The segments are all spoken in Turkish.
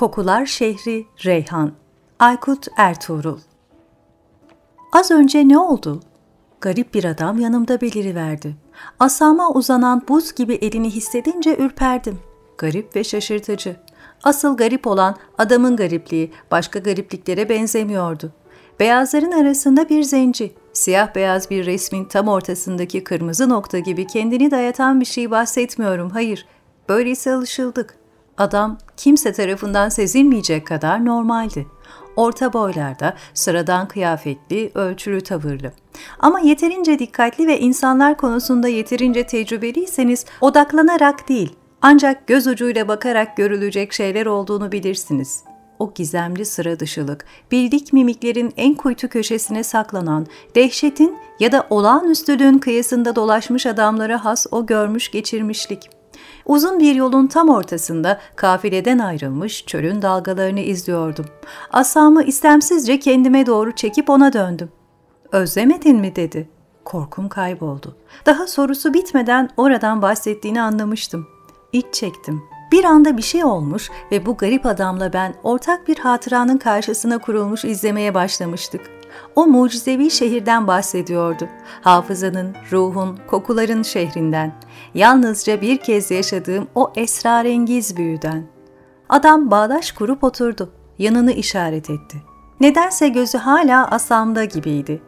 Kokular Şehri Reyhan Aykut Ertuğrul Az önce ne oldu? Garip bir adam yanımda beliriverdi. Asama uzanan buz gibi elini hissedince ürperdim. Garip ve şaşırtıcı. Asıl garip olan adamın garipliği başka garipliklere benzemiyordu. Beyazların arasında bir zenci, siyah beyaz bir resmin tam ortasındaki kırmızı nokta gibi kendini dayatan bir şey bahsetmiyorum, hayır. Böyleyse alışıldık. Adam kimse tarafından sezilmeyecek kadar normaldi. Orta boylarda, sıradan kıyafetli, ölçülü tavırlı. Ama yeterince dikkatli ve insanlar konusunda yeterince tecrübeliyseniz odaklanarak değil, ancak göz ucuyla bakarak görülecek şeyler olduğunu bilirsiniz. O gizemli sıra dışılık, bildik mimiklerin en kuytu köşesine saklanan, dehşetin ya da olağanüstülüğün kıyısında dolaşmış adamlara has o görmüş geçirmişlik.'' Uzun bir yolun tam ortasında kafileden ayrılmış çölün dalgalarını izliyordum. Asamı istemsizce kendime doğru çekip ona döndüm. Özlemedin mi dedi. Korkum kayboldu. Daha sorusu bitmeden oradan bahsettiğini anlamıştım. İç çektim. Bir anda bir şey olmuş ve bu garip adamla ben ortak bir hatıranın karşısına kurulmuş izlemeye başlamıştık. O mucizevi şehirden bahsediyordu. Hafızanın, ruhun, kokuların şehrinden. Yalnızca bir kez yaşadığım o esrarengiz büyüden. Adam bağdaş kurup oturdu. Yanını işaret etti. Nedense gözü hala asamda gibiydi.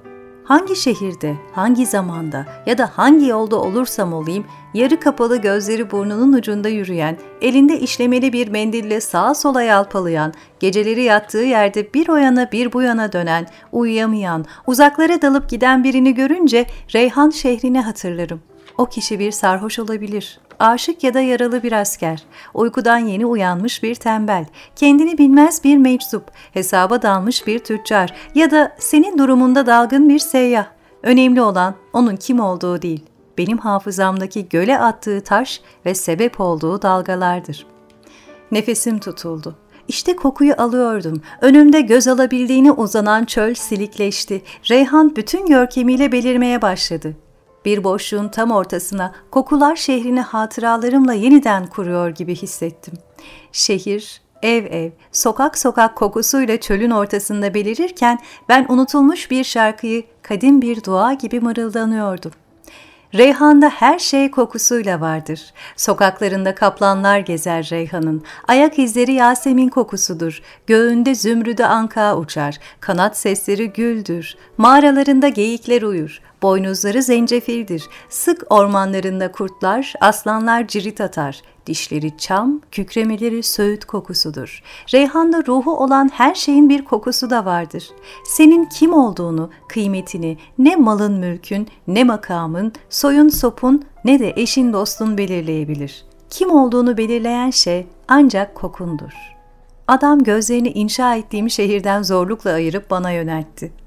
Hangi şehirde, hangi zamanda ya da hangi yolda olursam olayım, yarı kapalı gözleri burnunun ucunda yürüyen, elinde işlemeli bir mendille sağa sola yalpalayan, geceleri yattığı yerde bir o yana bir bu yana dönen, uyuyamayan, uzaklara dalıp giden birini görünce Reyhan şehrini hatırlarım. O kişi bir sarhoş olabilir, aşık ya da yaralı bir asker, uykudan yeni uyanmış bir tembel, kendini bilmez bir meczup, hesaba dalmış bir tüccar ya da senin durumunda dalgın bir seyyah. Önemli olan onun kim olduğu değil, benim hafızamdaki göle attığı taş ve sebep olduğu dalgalardır. Nefesim tutuldu. İşte kokuyu alıyordum. Önümde göz alabildiğini uzanan çöl silikleşti. Reyhan bütün görkemiyle belirmeye başladı. Bir boşluğun tam ortasına kokular şehrini hatıralarımla yeniden kuruyor gibi hissettim. Şehir, ev ev, sokak sokak kokusuyla çölün ortasında belirirken ben unutulmuş bir şarkıyı kadim bir dua gibi mırıldanıyordum. Reyhan'da her şey kokusuyla vardır. Sokaklarında kaplanlar gezer Reyhan'ın. Ayak izleri Yasemin kokusudur. Göğünde zümrüde anka uçar. Kanat sesleri güldür. Mağaralarında geyikler uyur. Boynuzları zencefildir. Sık ormanlarında kurtlar, aslanlar cirit atar. Dişleri çam, kükremeleri söğüt kokusudur. Reyhan'da ruhu olan her şeyin bir kokusu da vardır. Senin kim olduğunu, kıymetini ne malın mülkün, ne makamın, soyun sopun ne de eşin dostun belirleyebilir. Kim olduğunu belirleyen şey ancak kokundur. Adam gözlerini inşa ettiğim şehirden zorlukla ayırıp bana yöneltti.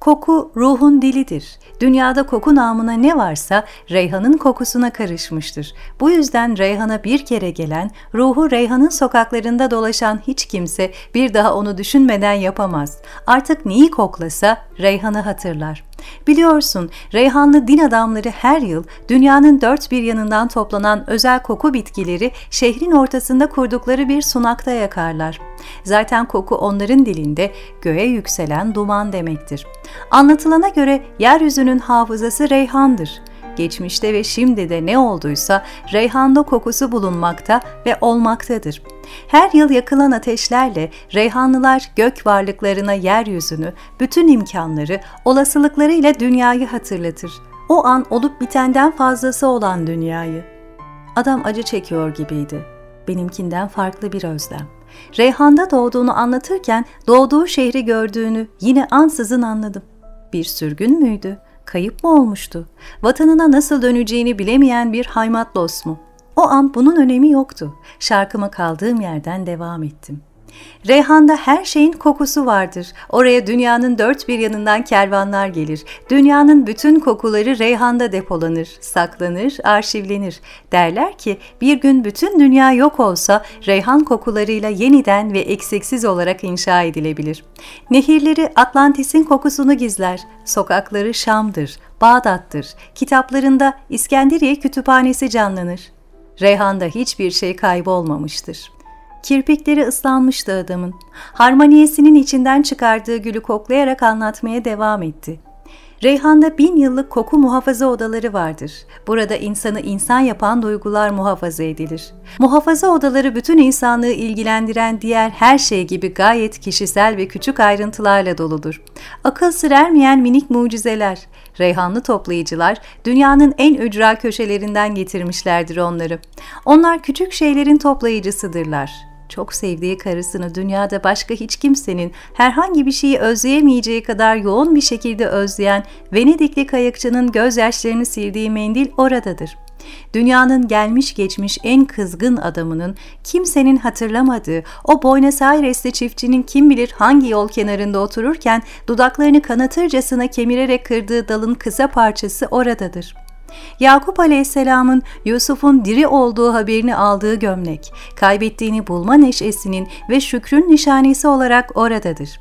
Koku ruhun dilidir. Dünyada koku namına ne varsa Reyhan'ın kokusuna karışmıştır. Bu yüzden Reyhan'a bir kere gelen, ruhu Reyhan'ın sokaklarında dolaşan hiç kimse bir daha onu düşünmeden yapamaz. Artık neyi koklasa Reyhan'ı hatırlar. Biliyorsun Reyhanlı din adamları her yıl dünyanın dört bir yanından toplanan özel koku bitkileri şehrin ortasında kurdukları bir sunakta yakarlar. Zaten koku onların dilinde göğe yükselen duman demektir. Anlatılana göre yeryüzünün hafızası reyhandır. Geçmişte ve şimdi de ne olduysa reyhanda kokusu bulunmakta ve olmaktadır. Her yıl yakılan ateşlerle reyhanlılar gök varlıklarına yeryüzünü, bütün imkanları, olasılıklarıyla dünyayı hatırlatır. O an olup bitenden fazlası olan dünyayı. Adam acı çekiyor gibiydi. Benimkinden farklı bir özlem. Reyhan'da doğduğunu anlatırken doğduğu şehri gördüğünü yine ansızın anladım. Bir sürgün müydü? Kayıp mı olmuştu? Vatanına nasıl döneceğini bilemeyen bir haymatlos mu? O an bunun önemi yoktu. Şarkıma kaldığım yerden devam ettim.'' Reyhan'da her şeyin kokusu vardır. Oraya dünyanın dört bir yanından kervanlar gelir. Dünyanın bütün kokuları Reyhan'da depolanır, saklanır, arşivlenir. Derler ki bir gün bütün dünya yok olsa Reyhan kokularıyla yeniden ve eksiksiz olarak inşa edilebilir. Nehirleri Atlantis'in kokusunu gizler. Sokakları Şam'dır, Bağdat'tır. Kitaplarında İskenderiye kütüphanesi canlanır. Reyhan'da hiçbir şey kaybolmamıştır. Kirpikleri ıslanmıştı adamın. Harmoniyesinin içinden çıkardığı gülü koklayarak anlatmaya devam etti. Reyhan'da bin yıllık koku muhafaza odaları vardır. Burada insanı insan yapan duygular muhafaza edilir. Muhafaza odaları bütün insanlığı ilgilendiren diğer her şey gibi gayet kişisel ve küçük ayrıntılarla doludur. Akıl sır ermeyen minik mucizeler. Reyhanlı toplayıcılar dünyanın en ücra köşelerinden getirmişlerdir onları. Onlar küçük şeylerin toplayıcısıdırlar çok sevdiği karısını dünyada başka hiç kimsenin herhangi bir şeyi özleyemeyeceği kadar yoğun bir şekilde özleyen Venedikli kayıkçının gözyaşlarını sildiği mendil oradadır. Dünyanın gelmiş geçmiş en kızgın adamının kimsenin hatırlamadığı o Buenos Aires'te çiftçinin kim bilir hangi yol kenarında otururken dudaklarını kanatırcasına kemirerek kırdığı dalın kısa parçası oradadır.'' Yakup Aleyhisselam'ın Yusuf'un diri olduğu haberini aldığı gömlek, kaybettiğini bulma neşesinin ve şükrün nişanesi olarak oradadır.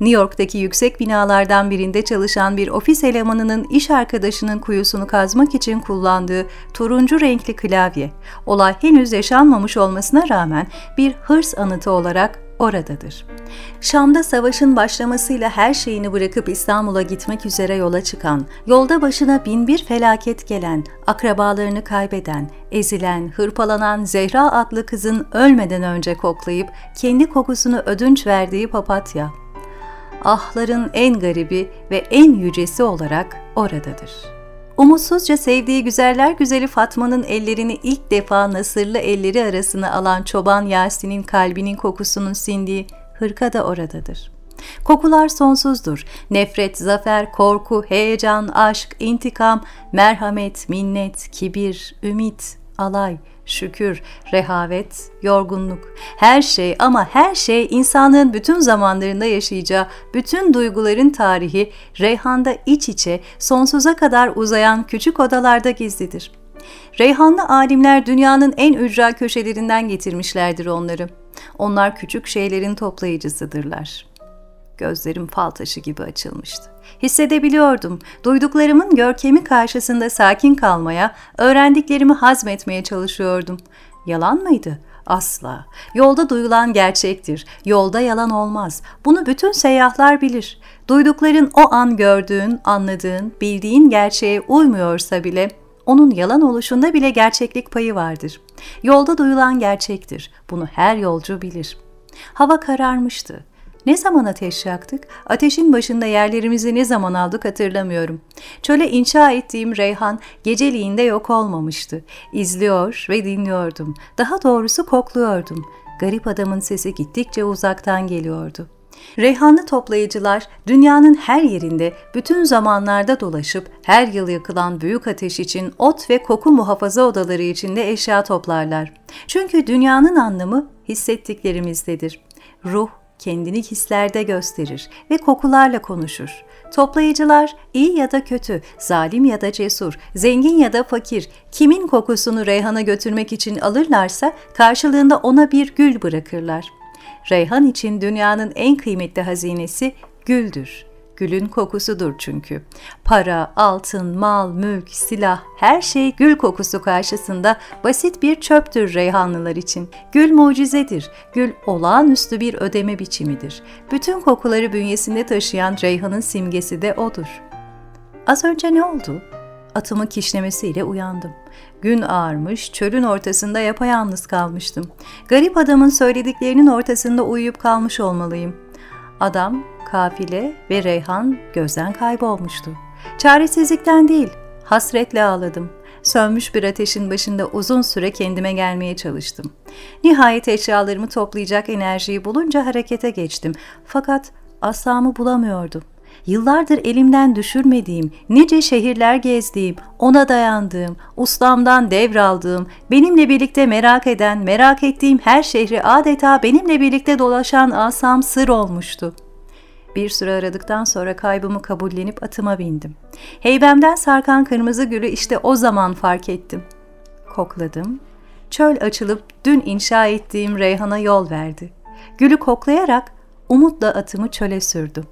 New York'taki yüksek binalardan birinde çalışan bir ofis elemanının iş arkadaşının kuyusunu kazmak için kullandığı turuncu renkli klavye, olay henüz yaşanmamış olmasına rağmen bir hırs anıtı olarak oradadır. Şam'da savaşın başlamasıyla her şeyini bırakıp İstanbul'a gitmek üzere yola çıkan, yolda başına bin bir felaket gelen, akrabalarını kaybeden, ezilen, hırpalanan Zehra adlı kızın ölmeden önce koklayıp kendi kokusunu ödünç verdiği papatya, ahların en garibi ve en yücesi olarak oradadır. Umutsuzca sevdiği güzeller güzeli Fatma'nın ellerini ilk defa nasırlı elleri arasına alan çoban Yasin'in kalbinin kokusunun sindiği hırka da oradadır. Kokular sonsuzdur. Nefret, zafer, korku, heyecan, aşk, intikam, merhamet, minnet, kibir, ümit, alay, şükür, rehavet, yorgunluk. Her şey ama her şey insanlığın bütün zamanlarında yaşayacağı bütün duyguların tarihi Reyhan'da iç içe sonsuza kadar uzayan küçük odalarda gizlidir. Reyhanlı alimler dünyanın en ücra köşelerinden getirmişlerdir onları. Onlar küçük şeylerin toplayıcısıdırlar. Gözlerim fal taşı gibi açılmıştı. Hissedebiliyordum. Duyduklarımın görkemi karşısında sakin kalmaya, öğrendiklerimi hazmetmeye çalışıyordum. Yalan mıydı? Asla. Yolda duyulan gerçektir. Yolda yalan olmaz. Bunu bütün seyyahlar bilir. Duydukların o an gördüğün, anladığın, bildiğin gerçeğe uymuyorsa bile onun yalan oluşunda bile gerçeklik payı vardır. Yolda duyulan gerçektir. Bunu her yolcu bilir. Hava kararmıştı. Ne zaman ateş yaktık? Ateşin başında yerlerimizi ne zaman aldık hatırlamıyorum. Çöle inşa ettiğim Reyhan geceliğinde yok olmamıştı. İzliyor ve dinliyordum. Daha doğrusu kokluyordum. Garip adamın sesi gittikçe uzaktan geliyordu. Reyhanlı toplayıcılar dünyanın her yerinde bütün zamanlarda dolaşıp her yıl yakılan büyük ateş için ot ve koku muhafaza odaları içinde eşya toplarlar. Çünkü dünyanın anlamı hissettiklerimizdedir. Ruh, kendini hislerde gösterir ve kokularla konuşur. Toplayıcılar iyi ya da kötü, zalim ya da cesur, zengin ya da fakir, kimin kokusunu reyhana götürmek için alırlarsa karşılığında ona bir gül bırakırlar. Reyhan için dünyanın en kıymetli hazinesi güldür. Gülün kokusudur çünkü. Para, altın, mal, mülk, silah her şey gül kokusu karşısında basit bir çöptür Reyhanlılar için. Gül mucizedir. Gül olağanüstü bir ödeme biçimidir. Bütün kokuları bünyesinde taşıyan Reyhan'ın simgesi de odur. Az önce ne oldu? Atımı kişnemesiyle uyandım. Gün ağarmış, çölün ortasında yapayalnız kalmıştım. Garip adamın söylediklerinin ortasında uyuyup kalmış olmalıyım. Adam kafile ve Reyhan gözden kaybolmuştu. Çaresizlikten değil, hasretle ağladım. Sönmüş bir ateşin başında uzun süre kendime gelmeye çalıştım. Nihayet eşyalarımı toplayacak enerjiyi bulunca harekete geçtim. Fakat asamı bulamıyordum. Yıllardır elimden düşürmediğim, nice şehirler gezdiğim, ona dayandığım, ustamdan devraldığım, benimle birlikte merak eden, merak ettiğim her şehri adeta benimle birlikte dolaşan asam sır olmuştu.'' Bir süre aradıktan sonra kaybımı kabullenip atıma bindim. Heybemden sarkan kırmızı gülü işte o zaman fark ettim. Kokladım. Çöl açılıp dün inşa ettiğim reyhana yol verdi. Gülü koklayarak umutla atımı çöle sürdüm.